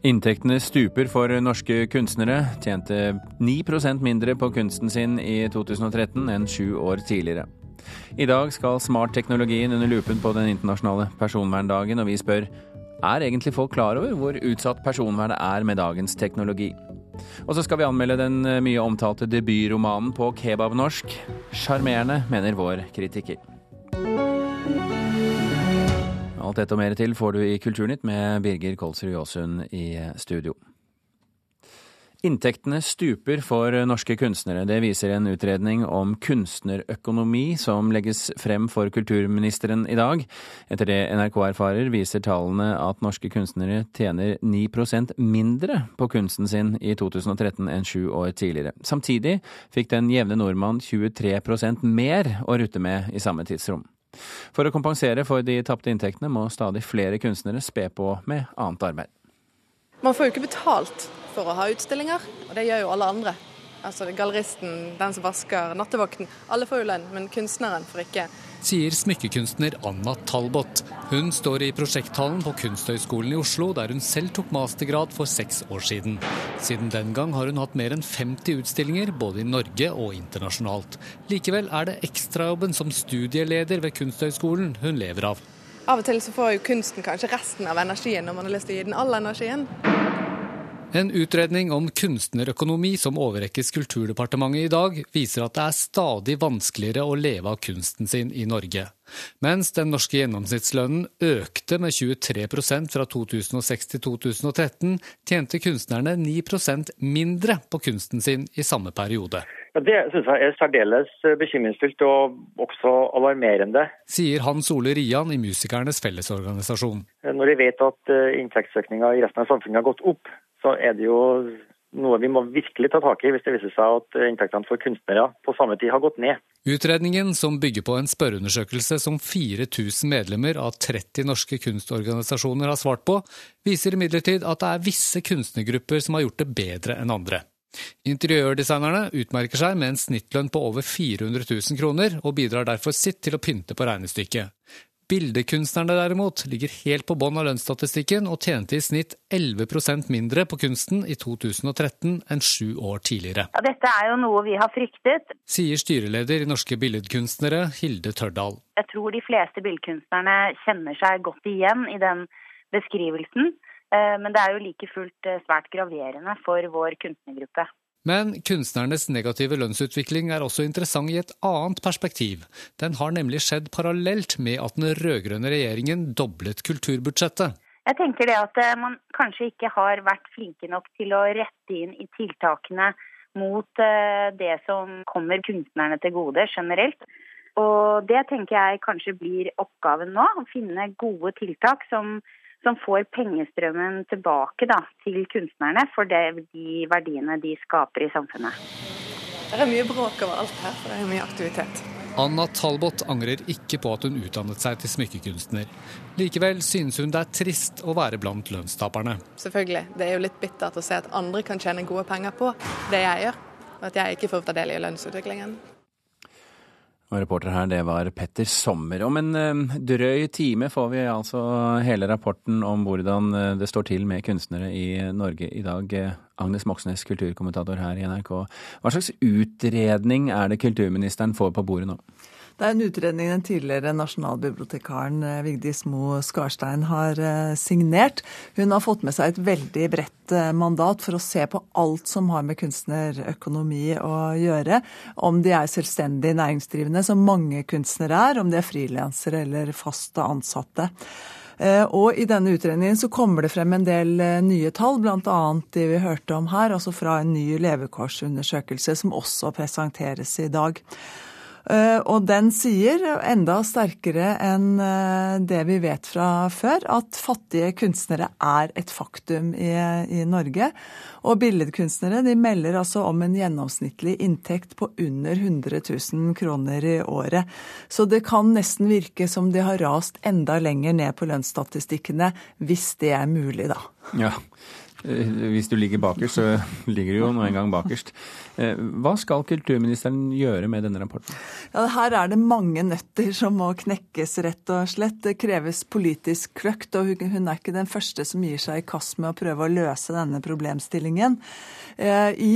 Inntektene stuper for norske kunstnere. Tjente 9% mindre på kunsten sin i 2013 enn sju år tidligere. I dag skal smartteknologien under lupen på den internasjonale personverndagen, og vi spør er egentlig folk klar over hvor utsatt personvernet er med dagens teknologi? Og så skal vi anmelde den mye omtalte debutromanen på kebabnorsk. Sjarmerende, mener vår kritiker. Alt dette og mer til får du i Kulturnytt med Birger Kolsrud Jåsund i studio. Inntektene stuper for norske kunstnere. Det viser en utredning om kunstnerøkonomi som legges frem for kulturministeren i dag. Etter det NRK erfarer, viser tallene at norske kunstnere tjener 9% mindre på kunsten sin i 2013 enn sju år tidligere. Samtidig fikk den jevne nordmann 23% mer å rutte med i samme tidsrom. For å kompensere for de tapte inntektene må stadig flere kunstnere spe på med annet arbeid. Man får jo ikke betalt for å ha utstillinger, og det gjør jo alle andre. Altså Galleristen, den som vasker, nattevakten. Alle får jo lønn, men kunstneren får ikke sier smykkekunstner Anna Talbot. Hun står i prosjekthallen på Kunsthøgskolen i Oslo, der hun selv tok mastergrad for seks år siden. Siden den gang har hun hatt mer enn 50 utstillinger, både i Norge og internasjonalt. Likevel er det ekstrajobben som studieleder ved Kunsthøgskolen hun lever av. Av og til så får jo kunsten kanskje resten av energien når man har lyst til å gi den all energien. En utredning om kunstnerøkonomi som overrekkes Kulturdepartementet i dag, viser at det er stadig vanskeligere å leve av kunsten sin i Norge. Mens den norske gjennomsnittslønnen økte med 23% fra 2006 til 2013, tjente kunstnerne 9% mindre på kunsten sin i samme periode. Ja, det synes jeg er særdeles bekymringsfullt og også alarmerende. Sier Hans Ole Rian i Musikernes Fellesorganisasjon. Når vi vet at eh, inntektsøkninga i resten av samfunnet har gått opp, så er det jo noe vi må virkelig ta tak i hvis det viser seg at inntektene for kunstnere på samme tid har gått ned. Utredningen, som bygger på en spørreundersøkelse som 4000 medlemmer av 30 norske kunstorganisasjoner har svart på, viser imidlertid at det er visse kunstnergrupper som har gjort det bedre enn andre. Interiørdesignerne utmerker seg med en snittlønn på over 400 000 kroner, og bidrar derfor sitt til å pynte på regnestykket. Bildekunstnerne derimot ligger helt på bånn av lønnsstatistikken og tjente i snitt 11% mindre på kunsten i 2013 enn sju år tidligere. Ja, dette er jo noe vi har fryktet. Sier styreleder i Norske Billedkunstnere, Hilde Tørdal. Jeg tror de fleste billedkunstnerne kjenner seg godt igjen i den beskrivelsen. Eh, men det er jo like fullt eh, svært graverende for vår kunstnergruppe. Men kunstnernes negative lønnsutvikling er også interessant i et annet perspektiv. Den har nemlig skjedd parallelt med at den rød-grønne regjeringen doblet kulturbudsjettet. Jeg tenker det at eh, man kanskje ikke har vært flinke nok til å rette inn i tiltakene mot eh, det som kommer kunstnerne til gode generelt. Og det tenker jeg kanskje blir oppgaven nå. Å finne gode tiltak som som får pengestrømmen tilbake da, til kunstnerne for det, de verdiene de skaper i samfunnet. Det er mye bråk overalt her, for det er mye aktivitet. Anna Talbot angrer ikke på at hun utdannet seg til smykkekunstner. Likevel synes hun det er trist å være blant lønnstaperne. Selvfølgelig. Det er jo litt bittert å se at andre kan tjene gode penger på det jeg gjør. Og at jeg ikke får ta del i lønnsutviklingen. Og reporter her, det var Petter Sommer. Om en uh, drøy time får vi altså hele rapporten om hvordan uh, det står til med kunstnere i Norge i dag. Agnes Moxnes, kulturkommentator her i NRK. Hva slags utredning er det kulturministeren får på bordet nå? Det er en utredning den tidligere nasjonalbibliotekaren eh, Vigdis Mo Skarstein har eh, signert. Hun har fått med seg et veldig bredt eh, mandat for å se på alt som har med kunstnerøkonomi å gjøre. Om de er selvstendig næringsdrivende, som mange kunstnere er, om de er frilansere eller fast ansatte. Og i denne utredningen så kommer det frem en del nye tall, bl.a. de vi hørte om her, altså fra en ny levekårsundersøkelse som også presenteres i dag. Eh, og den sier enda sterkere enn eh, det vi vet fra før, at fattige kunstnere er et faktum i, i Norge. Og billedkunstnere de melder altså om en gjennomsnittlig inntekt på under 100 000 kroner i året. Så det kan nesten virke som de har rast enda lenger ned på lønnsstatistikkene, hvis det er mulig, da. Ja, Eh, hvis du ligger bakerst, så ligger du jo nå en gang bakerst. Hva skal kulturministeren gjøre med denne rapporten? Ja, her er det mange nøtter som må knekkes, rett og slett. Det kreves politisk kløkt, og hun er ikke den første som gir seg i kast med å prøve å løse denne problemstillingen. Eh, I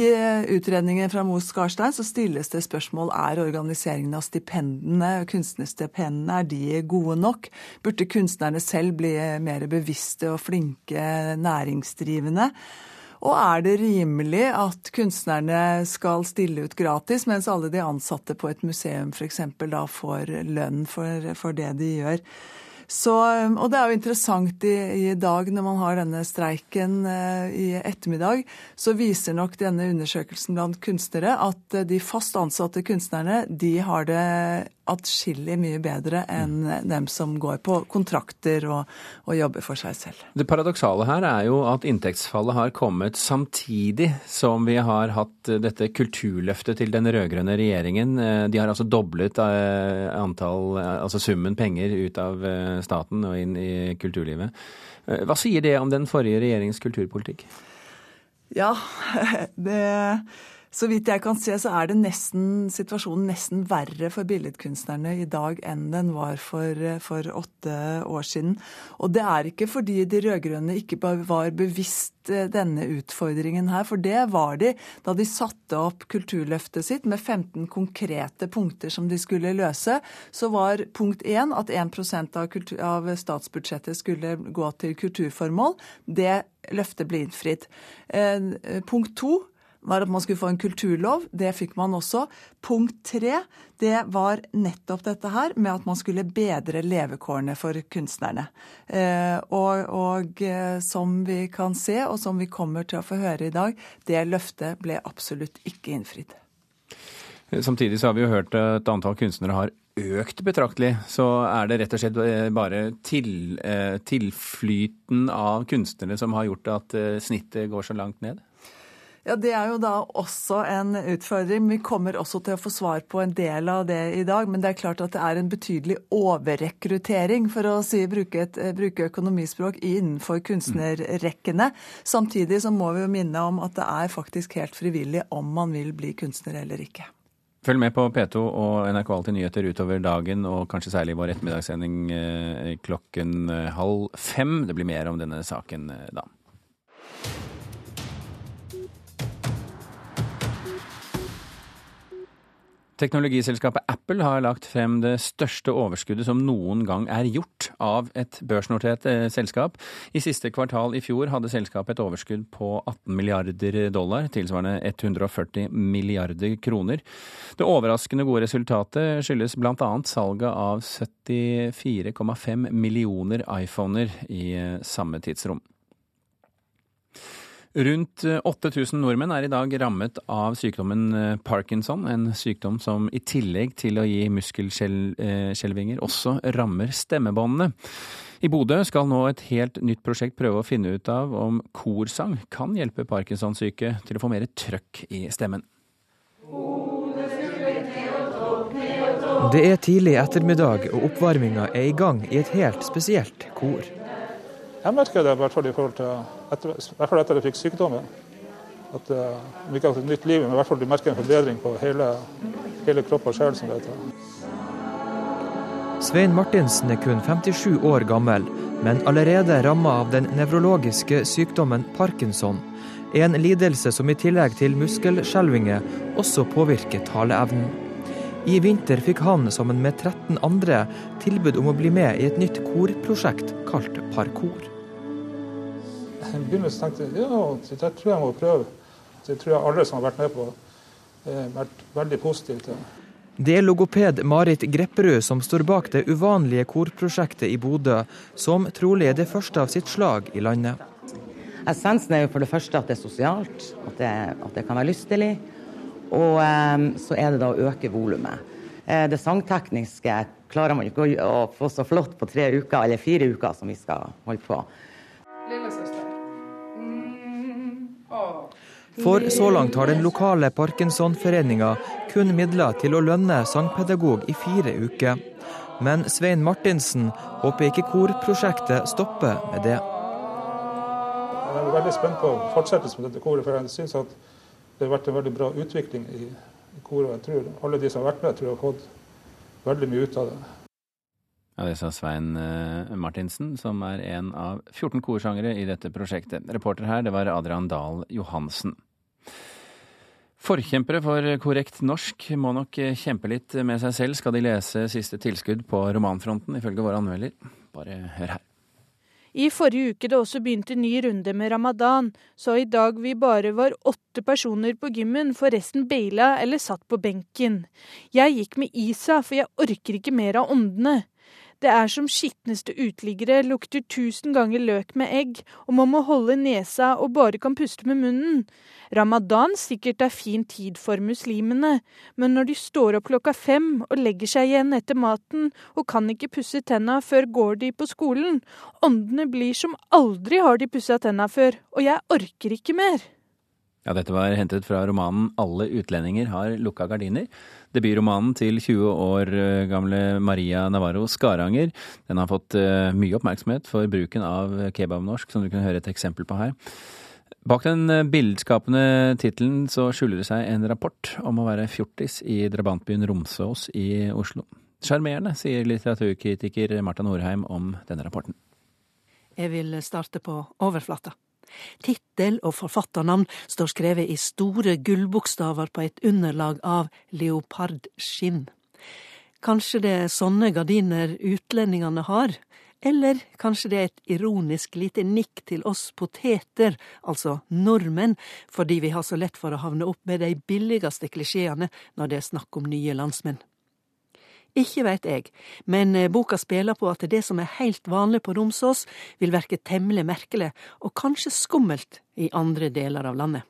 utredningen fra Moe Skarstein så stilles det spørsmål er organiseringen av stipendene, kunstnerstipendene, er de gode nok? Burde kunstnerne selv bli mer bevisste og flinke næringsdrivende? Og er det rimelig at kunstnerne skal stille ut gratis, mens alle de ansatte på et museum f.eks. da får lønn for, for det de gjør? Så, og det er jo interessant i, i, dag når man har denne streiken eh, i ettermiddag, så viser nok denne undersøkelsen blant kunstnere at de fast ansatte kunstnerne de har det atskillig mye bedre enn dem som går på kontrakter og, og, jobber for seg selv. Det paradoksale her er jo at inntektsfallet har kommet samtidig som vi har hatt dette kulturløftet til den rød-grønne regjeringen. De har altså doblet eh, antall, altså summen penger ut av eh, staten og inn i kulturlivet. Eh, hva sier det om den forrige regjeringens kulturpolitikk? Ja, det så vidt jeg kan se, så er nesten, situasjonen nesten verre for billedkunstnerne i dag enn den var for, for åtte år siden. Og det er ikke fordi de rød-grønne ikke var bevisst eh, denne utfordringen her, for det var de da de satte opp Kulturløftet sitt med 15 konkrete punkter som de skulle løse. Så var punkt én at 1 av, kultur, av statsbudsjettet skulle gå til kulturformål. Det løftet ble innfridd. Eh, punkt to var at man skulle få en kulturlov. Det fikk man også. Punkt tre det var nettopp dette her med at man skulle bedre levekårene for kunstnerne. Eh, og, og eh, som vi kan se, og som vi kommer til å få høre i dag, det løftet ble absolutt ikke innfridd. Samtidig så har vi jo hørt at antall kunstnere har økt betraktelig. Så er det rett og slett eh, bare til, tilflyten av kunstnere som har gjort at snittet går så langt ned? Ja, Det er jo da også en utfordring. Vi kommer også til å få svar på en del av det i dag. Men det er klart at det er en betydelig overrekruttering, for å si, bruke, et, eh, bruke økonomispråk, innenfor kunstnerrekkene. Samtidig så må vi jo minne om at det er faktisk helt frivillig om man vil bli kunstner eller ikke. Følg med på P2 og NRK Alltid nyheter utover dagen, og kanskje særlig vår ettermiddagssending eh, klokken eh, halv fem. Det blir mer om denne saken da. Teknologiselskapet Apple har lagt frem det største overskuddet som noen gang er gjort av et børsnotert eh, selskap. I siste kvartal i fjor hadde selskapet et overskudd på 18 milliarder dollar, tilsvarende 140 milliarder kroner. Det overraskende gode resultatet skyldes bl.a. salget av 74,5 millioner iPhoner i eh, samme tidsrom. Rundt 8000 nordmenn er i dag rammet av sykdommen eh, parkinson, en sykdom som i tillegg til å gi muskelskjelvinger også rammer stemmebåndene. I Bodø skal nå et helt nytt prosjekt prøve å finne ut av om korsang kan hjelpe parkinsonsyke til å få mer trøkk i stemmen. Det er tidlig ettermiddag, og oppvarminga er i gang i et helt spesielt kor. Jeg merker det i hvert fall i forhold til etter, hvert fall etter jeg fikk sykdommen. At uh, om ikke et nytt liv, men i hvert fall du merker en forbedring på hele, hele kropp og sjel, som det heter. Svein Martinsen er kun 57 år gammel, men allerede ramma av den nevrologiske sykdommen parkinson. En lidelse som i tillegg til muskelskjelvinger også påvirker taleevnen. I vinter fikk han, sammen med 13 andre, tilbud om å bli med i et nytt korprosjekt kalt Parkour i begynnelsen tenkte jeg ja, det tror jeg må prøve. Det tror jeg alle som har vært med på, har eh, vært veldig positive til. Det er logoped Marit Grepperud som står bak det uvanlige korprosjektet i Bodø, som trolig er det første av sitt slag i landet. Essensen er jo for det første at det er sosialt, at det, at det kan være lystelig. Og um, så er det da å øke volumet. Eh, det sangtekniske klarer man ikke å få så flott på tre uker, eller fire uker som vi skal holde på. For så langt har den lokale Parkinsonforeninga kun midler til å lønne sangpedagog i fire uker. Men Svein Martinsen håper ikke korprosjektet stopper med det. Jeg er veldig spent på fortsettelsen med dette koret. for jeg synes at det har vært en veldig bra utvikling i, i koret. Jeg tror alle de som har vært med, tror jeg har fått veldig mye ut av det. Ja, Det sa Svein eh, Martinsen, som er en av 14 korsangere i dette prosjektet. Reporter her, det var Adrian Dahl Johansen. Forkjempere for korrekt norsk må nok kjempe litt med seg selv skal de lese siste tilskudd på romanfronten, ifølge våre anmelder. Bare hør her. I forrige uke det også begynte ny runde med ramadan, så i dag vi bare var åtte personer på gymmen, for resten beila eller satt på benken. Jeg gikk med Isa, for jeg orker ikke mer av åndene. Det er som skitneste uteliggere, lukter tusen ganger løk med egg, og man må holde nesa og bare kan puste med munnen. Ramadan sikkert er fin tid for muslimene, men når de står opp klokka fem og legger seg igjen etter maten og kan ikke pusse tenna før går de på skolen, åndene blir som aldri har de pussa tenna før, og jeg orker ikke mer. Ja, dette var hentet fra romanen 'Alle utlendinger har lukka gardiner'. Debutromanen til 20 år eh, gamle Maria Navarro Skaranger. Den har fått eh, mye oppmerksomhet for bruken av kebabnorsk, som du kunne høre et eksempel på her. Bak den eh, bildskapende tittelen så skjuler det seg en rapport om å være fjortis i drabantbyen Romsås i Oslo. Sjarmerende, sier litteraturkritiker Marta Norheim om denne rapporten. Jeg vil starte på overflata. Tittel og forfatternavn står skrevet i store gullbokstaver på et underlag av leopardskinn. Kanskje det er sånne gardiner utlendingene har? Eller kanskje det er et ironisk lite nikk til oss poteter, altså nordmenn, fordi vi har så lett for å havne opp med de billigste klisjeene når det er snakk om nye landsmenn. Ikke veit jeg, men eh, boka spiller på at det som er heilt vanlig på Romsås, vil verke temmelig merkelig, og kanskje skummelt, i andre deler av landet.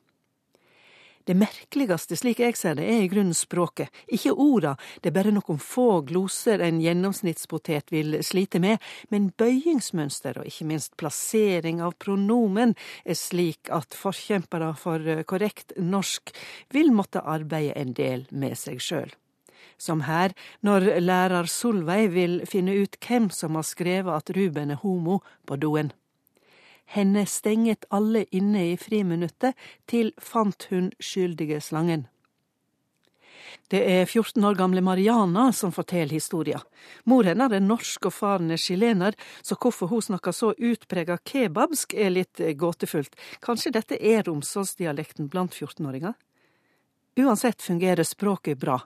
Det merkeligste, slik jeg ser det, er i grunnen språket, ikke orda, det er bare noen få gloser en gjennomsnittspotet vil slite med, men bøyingsmønster og ikke minst plassering av pronomen er slik at forkjempere for eh, korrekt norsk vil måtte arbeide en del med seg sjøl som her, når lærer Solveig vil finne ut hvem som har skrevet at Ruben er homo på doen. Henne stenget alle inne i friminuttet, til fant hun skyldige slangen. Det er 14 år gamle Mariana som forteller historia. Mor hennes er norsk og faren er chilener, så hvorfor hun snakker så utprega kebabsk er litt gåtefullt. Kanskje dette er romsdalsdialekten blant 14-åringer? Uansett fungerer språket bra.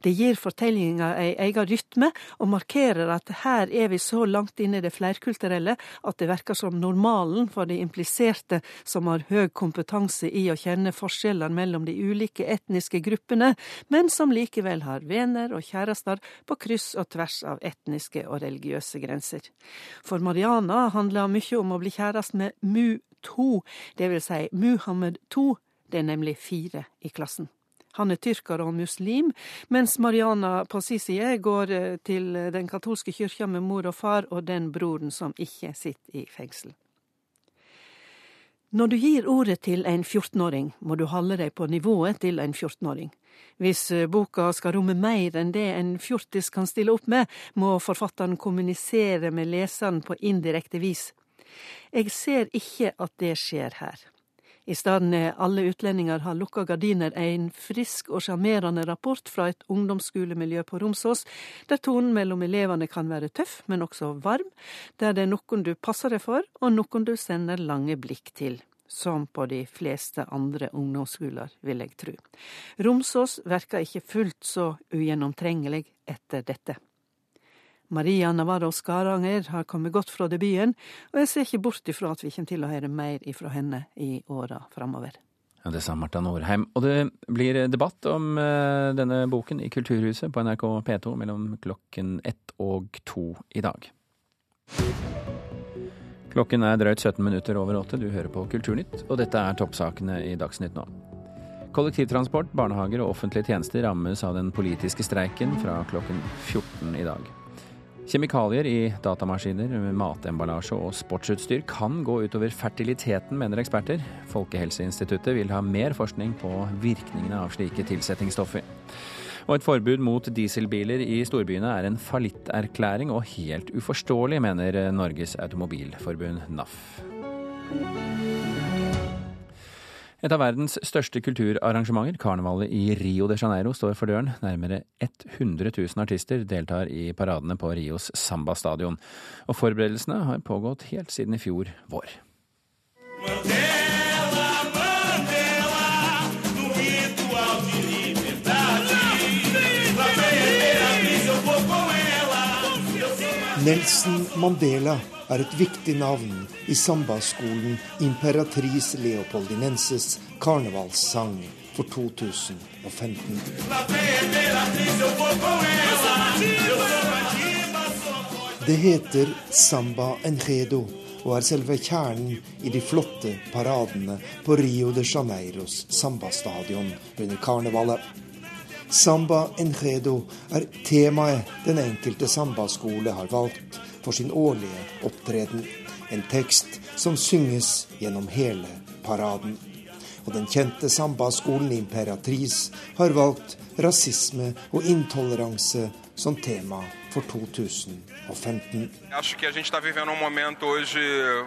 Det gir fortellinga ei egen rytme, og markerer at her er vi så langt inne i det flerkulturelle at det verker som normalen for de impliserte som har høy kompetanse i å kjenne forskjeller mellom de ulike etniske gruppene, men som likevel har venner og kjærester på kryss og tvers av etniske og religiøse grenser. For Mariana handler mye om å bli kjæreste med Mu2, det vil si Muhammed 2, det er nemlig fire i klassen. Han er tyrker og muslim, mens Mariana på går eh, til den katolske kyrkja med mor og far og den broren som ikke sitter i fengsel. Når du gir ordet til en 14-åring, må du holde deg på nivået til en 14-åring. Hvis eh, boka skal romme mer enn det en fjortis kan stille opp med, må forfatteren kommunisere med leseren på indirekte vis. Jeg ser ikke at det skjer her. I stedet er Alle utlendinger har lukka gardiner en frisk og sjarmerende rapport fra et ungdomsskolemiljø på Romsås, der tonen mellom elevene kan være tøff, men også varm, der det er noen du passer deg for, og noen du sender lange blikk til. Som på de fleste andre ungdomsskoler, vil jeg tru. Romsås verker ikke fullt så ugjennomtrengelig etter dette. Maria Navarro Skaranger har kommet godt fra debuten, og jeg ser ikke bort ifra at vi kommer til å høre mer ifra henne i åra framover. Ja, Det sa Marta Norheim. Og det blir debatt om uh, denne boken i Kulturhuset på NRK P2 mellom klokken ett og to i dag. Klokken er drøyt 17 minutter over åtte. Du hører på Kulturnytt, og dette er toppsakene i Dagsnytt nå. Kollektivtransport, barnehager og offentlige tjenester rammes av den politiske streiken fra klokken 14 i dag. Kjemikalier i datamaskiner, matemballasje og sportsutstyr kan gå utover fertiliteten, mener eksperter. Folkehelseinstituttet vil ha mer forskning på virkningene av slike tilsetningsstoffer. Og et forbud mot dieselbiler i storbyene er en fallitterklæring og helt uforståelig, mener Norges Automobilforbund, NAF. Et av verdens største kulturarrangementer, karnevalet i Rio de Janeiro, står for døren. Nærmere 100 000 artister deltar i paradene på Rios Samba-stadion. Og forberedelsene har pågått helt siden i fjor vår. Nelson Mandela er et viktig navn i sambaskolen Imperatris Leopoldinenses karnevalssang for 2015. Det heter Samba Enredo og er selve kjernen i de flotte paradene på Rio de Janeiros sambastadion under karnevalet. Samba Enredo er temaet den enkelte sambaskole har valgt for sin årlige opptreden. En tekst som synges gjennom hele paraden. Og den kjente sambaskolen Imperatrice har valgt rasisme og intoleranse som tema for 2015. Acho que a gente está vivendo um momento hoje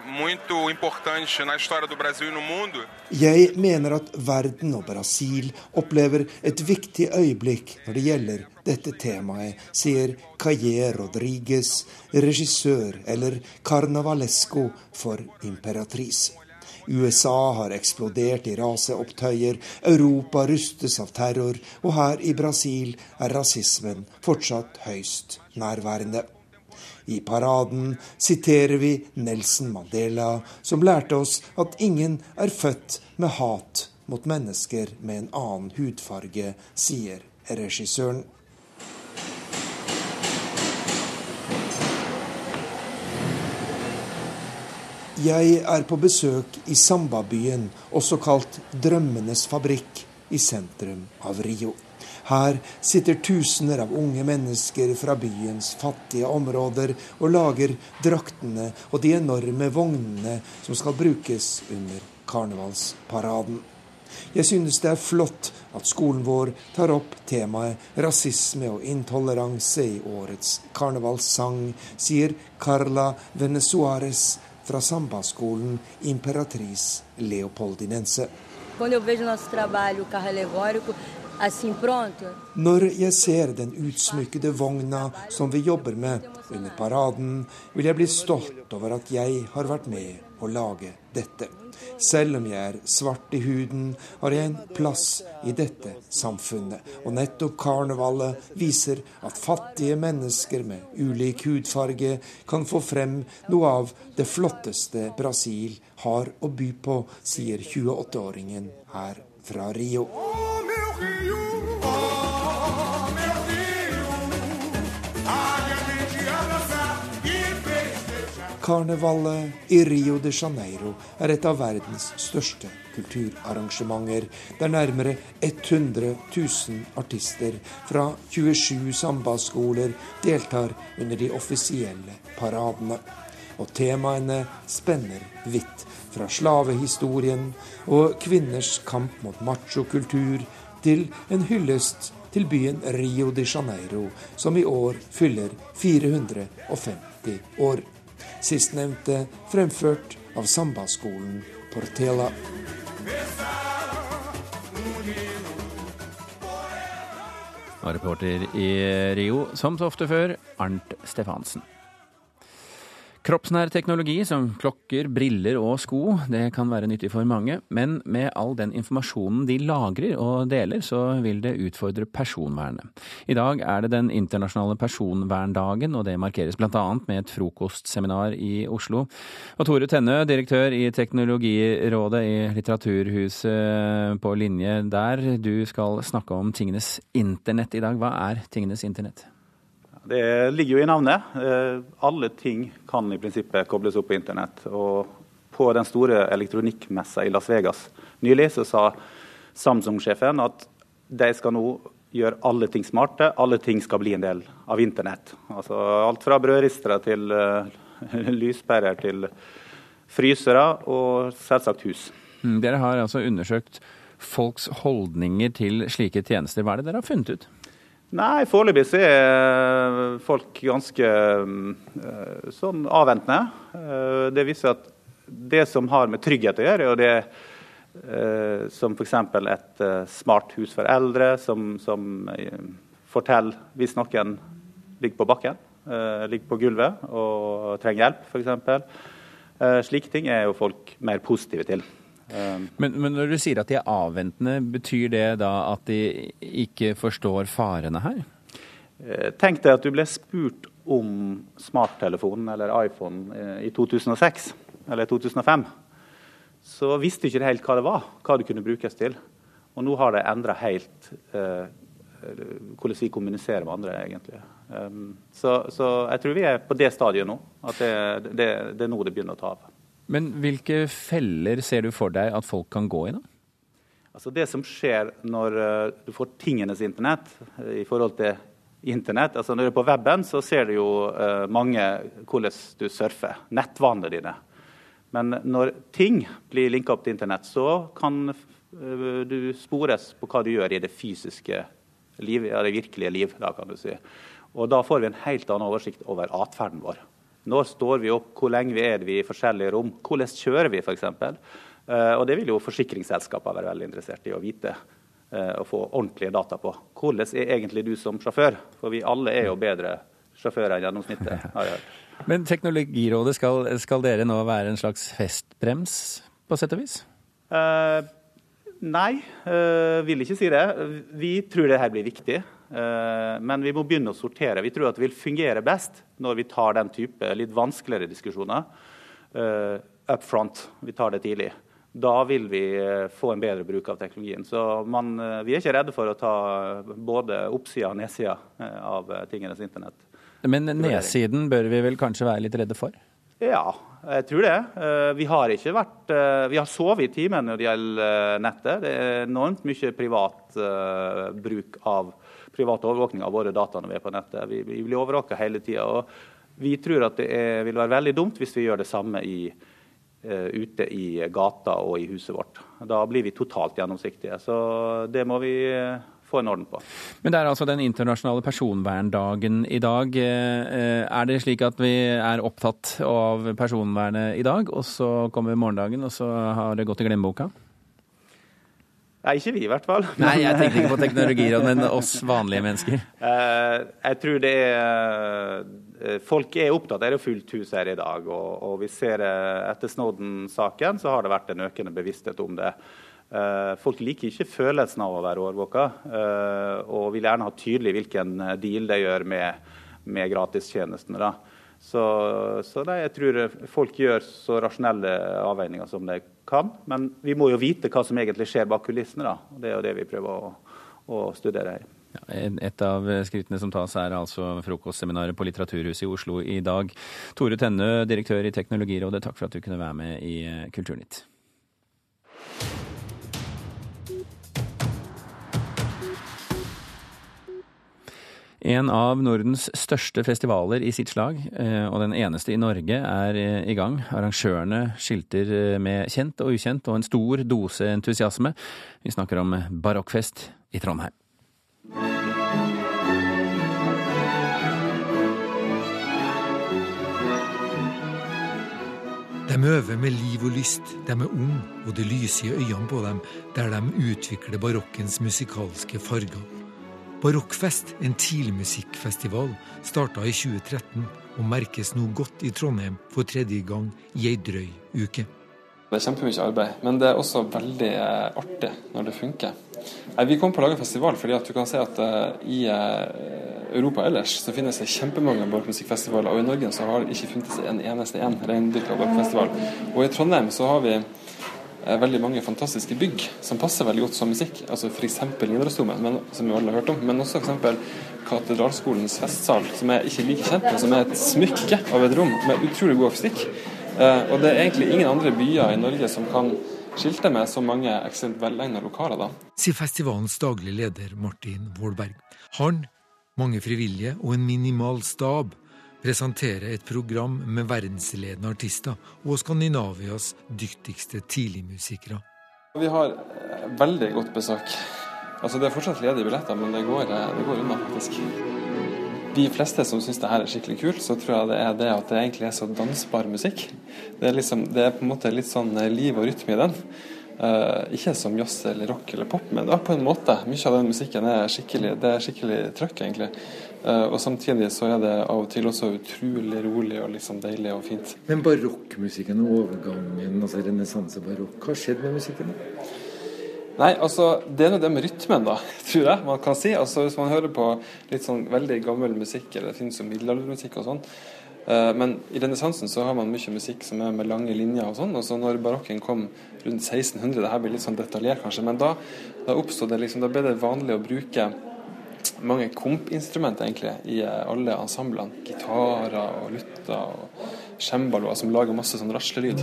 muito importante na história do Brasil e no mundo. Jeg mener at verden og Brasil opplever et viktig øyeblikk når det gjelder dette temaet, sier Cayer Rodriguez, regissør eller carnavalesco for Imperatrice. USA har eksplodert i raseopptøyer, Europa rustes av terror, og her i Brasil er rasismen fortsatt høyst nærværende. I paraden siterer vi Nelson Mandela, som lærte oss at ingen er født med hat mot mennesker med en annen hudfarge, sier regissøren. Jeg er på besøk i Sambabyen, også kalt Drømmenes fabrikk, i sentrum av Rio. Her sitter tusener av unge mennesker fra byens fattige områder og lager draktene og de enorme vognene som skal brukes under karnevalsparaden. Jeg synes det er flott at skolen vår tar opp temaet rasisme og intoleranse i årets karnevalssang, sier Carla Venezuares, fra sambaskolen Imperatrice Leopoldinense. Når jeg ser den utsmykkede vogna som vi jobber med under paraden, vil jeg bli stolt over at jeg har vært med å lage dette. Selv om jeg er svart i huden, har jeg en plass i dette samfunnet. Og nettopp karnevalet viser at fattige mennesker med ulik hudfarge kan få frem noe av det flotteste Brasil har å by på, sier 28-åringen her fra Rio. Karnevalet i Rio de Janeiro er et av verdens største kulturarrangementer, der nærmere 100 000 artister fra 27 sambaskoler deltar under de offisielle paradene. Og temaene spenner vidt, fra slavehistorien og kvinners kamp mot machokultur til en hyllest til byen Rio de Janeiro, som i år fyller 450 år. Sistnevnte fremført av sambaskolen Portela. Og reporter i Rio, som så ofte før, Arnt Stefansen. Kroppsnær teknologi som klokker, briller og sko, det kan være nyttig for mange, men med all den informasjonen de lagrer og deler, så vil det utfordre personvernet. I dag er det den internasjonale personverndagen, og det markeres bl.a. med et frokostseminar i Oslo. Og Tore Tennø, direktør i Teknologirådet i Litteraturhuset på linje der. Du skal snakke om tingenes internett i dag. Hva er tingenes internett? Det ligger jo i navnet. Eh, alle ting kan i prinsippet kobles opp på internett. Og på den store elektronikkmessa i Las Vegas nylig så sa Samsung-sjefen at de skal nå gjøre alle ting smarte. Alle ting skal bli en del av internett. Altså alt fra brødristere til uh, lyspærer til frysere og selvsagt hus. Mm, dere har altså undersøkt folks holdninger til slike tjenester. Hva er det dere har funnet ut? Nei, foreløpig er folk ganske uh, sånn avventende. Uh, det viser at det som har med trygghet å gjøre, og det Eh, som f.eks. et eh, smart hus for eldre, som, som eh, forteller hvis noen ligger på bakken, ligger på gulvet og trenger hjelp, f.eks. Slike ting er jo folk mer positive til. Men, men, når du sier at de er avventende, betyr det da at de ikke forstår farene her? Tenk deg at du ble spurt om smarttelefonen eller iPhone i 2006 eller 2005 så visste ikke helt hva det var, hva det kunne brukes til. Og nå har det endra helt eh, hvordan vi kommuniserer med andre, egentlig. Um, så, så, jeg tror vi er på det stadiet nå, at det, det, det er nå det begynner å ta av. Men hvilke feller ser du for deg at folk kan gå i, da? Altså Det som skjer når uh, du får tingenes internett uh, i forhold til internett altså Når du er på weben, så ser du jo uh, mange hvordan du surfer. Nettvanene dine. Men når ting blir linka opp til internett, så kan eh, du spores på hva du gjør i det fysiske liv, ja, det virkelige liv. Da, kan du si. Og da får vi en helt annen oversikt over atferden vår. Når står vi opp, hvor lenge er vi i forskjellige rom, hvordan kjører vi f.eks. Uh, og det vil jo forsikringsselskapene være veldig interessert i å vite uh, og få ordentlige data på. Hvordan er egentlig du som sjåfør? For vi alle er jo bedre sjåfører enn gjennomsnittet. har jeg hørt. Men Teknologirådet, skal, skal, dere nå være en slags festbrems, på sett og vis? Eh, nei, eh, vil ikke si det. Vi tror det her blir viktig. Uh, men vi må begynne å sortere. Vi tror at det vil fungere best når vi tar den type litt vanskeligere diskusjoner uh, up front. Vi tar det tidlig. Da vil vi få en bedre bruk av teknologien. Så man, vi er ikke redde for å ta både oppsida og nedsida av tingenes internett. Men nedsiden bør vi vel kanskje være litt redde for? Ja, jeg tror det. Eh, vi har ikke vært eh, Vi har sovet i timen når det gjelder eh, nettet. Det er enormt mye privat bruk av privat overvåkning av våre data når vi er på nettet. Vi, blir overvåka hele tida. Vi tror at det er, vil være veldig dumt hvis vi gjør det samme i, ute i gata og i huset vårt. Da blir vi totalt gjennomsiktige. Så det må vi få en orden på. Men det er altså den internasjonale personverndagen i dag. Eh, er det slik at vi er opptatt av personvernet i dag, og så kommer morgendagen, og så har det gått i glemmeboka? Nei, ikke vi i hvert fall. Nei, jeg tenkte ikke på teknologiråd, men oss vanlige mennesker. Eh, jeg tror det er eh, Folk er opptatt det er fullt hus her i dag. Og, og vi ser etter Snowden-saken så har det vært en økende bevissthet om det. Eh, folk liker ikke følelsen av å være overvåka, eh, og vil gjerne ha tydelig hvilken deal de gjør med, med gratistjenestene. Så, så det, jeg tror folk gjør så rasjonelle avveininger som de kan. Men vi må jo vite hva som egentlig skjer bak kulissene. Da. Det er jo det vi prøver å, å studere her. Et av skrittene som tas er altså frokostseminaret på Litteraturhuset i Oslo i dag. Tore Tenne, direktør i Teknologirådet, takk for at du kunne være med i Kulturnytt. En av Nordens største festivaler i sitt slag, eh, og den eneste i Norge, er eh, i gang. Arrangørene skilter eh, med kjent og ukjent og en stor dose entusiasme. Vi snakker om barokkfest i Trondheim. De øver med liv og lyst, de er unge, og det lyser i øynene på dem der de utvikler barokkens musikalske farger. Barokkfest, en tidligmusikkfestival, starta i 2013 og merkes nå godt i Trondheim for tredje gang i ei drøy uke. Det er kjempemye arbeid, men det er også veldig eh, artig når det funker. Vi kom på å lage festival fordi at du kan se at eh, i eh, Europa ellers så finnes det kjempemange barokkmusikkfestivaler, og i Norge så har det ikke funnes en eneste en reindyrka barokkfestival. Og i Trondheim så har vi veldig mange fantastiske bygg som passer veldig godt som musikk. altså F.eks. Nidarosdomen, som vi alle har hørt om, men også f.eks. Katedralskolens festsal, som er ikke like kjent, men som er et smykke av et rom med utrolig god akustikk. Eh, og det er egentlig ingen andre byer i Norge som kan skilte med så mange velegna lokaler, da. Sier festivalens daglig leder Martin Vålberg. Han, mange frivillige og en minimal stab presenterer et program med verdensledende artister og Skandinavias dyktigste tidligmusikere. Vi har eh, veldig godt besøk. Altså Det er fortsatt ledige billetter, men det går, eh, det går unna, faktisk. De fleste som syns det her er skikkelig kult, så tror jeg det er det at det egentlig er så dansbar musikk. Det er, liksom, det er på en måte litt sånn eh, liv og rytme i den. Uh, ikke som jazz eller rock eller pop, men ja, på en måte. Mye av den musikken er skikkelig er skikkelig trøkk, egentlig. Uh, og samtidig så er det av og til også utrolig rolig og liksom deilig og fint. Men barokkmusikken og overgangen, altså renessansebarokk, hva har skjedd med musikken? Nei, altså det er nå det med rytmen, da, tror jeg man kan si. Altså Hvis man hører på litt sånn veldig gammel musikk, eller det finnes jo middelaldermusikk og sånn, Eh, men i renessansen så har man mye musikk som er med lange linjer og sånn. Og så når barokken kom rundt 1600, det her blir litt sånn detaljert kanskje, men da, da oppstod det liksom, da ble det vanlig å bruke mange kompinstrumenter egentlig i eh, alle ensemblene. Gitarer og lutter og cembaloer som lager masse sånn raslelyd.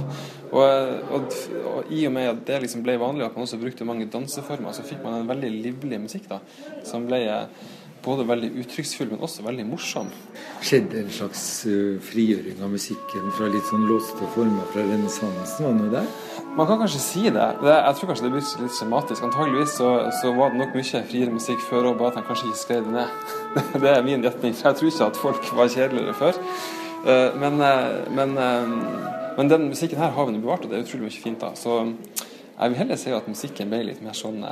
Og, og, og, i og med at det liksom ble vanlig at man også brukte mange danseformer, så fikk man en veldig livlig musikk da, som ble både veldig uttrykksfull, men også veldig morsom. Skjedde en slags uh, frigjøring av musikken fra litt sånn låste former fra renessansen? Var det noe der? Man kan kanskje si det. jeg tror kanskje det blir litt skjematisk. Antageligvis så, så, var det nok mye friere musikk før òg, bare at han kanskje ikke skrev det ned. det er min gjetning. Jeg tror ikke at folk var kjedeligere før. Uh, men, uh, men, men, den musikken her har vi nå bevart, og det er utrolig mye fint. da. Så jeg vil heller si at musikken ble litt mer sånn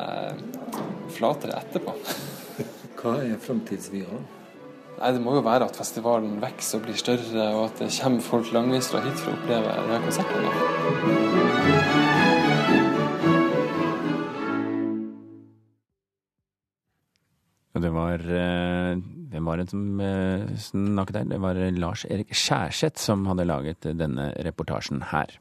flatere etterpå. Hva er framtidsvyene? Nei, Det må jo være at festivalen vokser og blir større, og at det kommer folk langvis fra hit for å oppleve denne konserten. Det var eh, Hvem var det som eh, snakket der? Det var Lars Erik Skjærseth som hadde laget denne reportasjen her.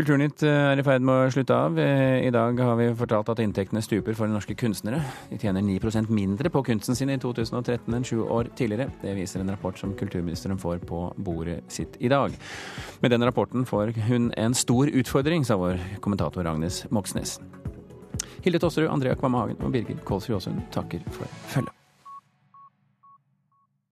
Kulturnytt eh, er i ferd med å slutte av. Eh, I dag har vi fortalt at inntektene stuper for norske kunstnere. De tjener 9% mindre på kunsten sin i 2013 enn sju år tidligere. Det viser en rapport som kulturministeren får på bordet sitt i dag. Med den rapporten får hun en stor utfordring, sa vår kommentator Agnes Moxnes. Hilde Tosterud, Andrea Kvamme Hagen og Birger Kålsrud Aasund takker for følget.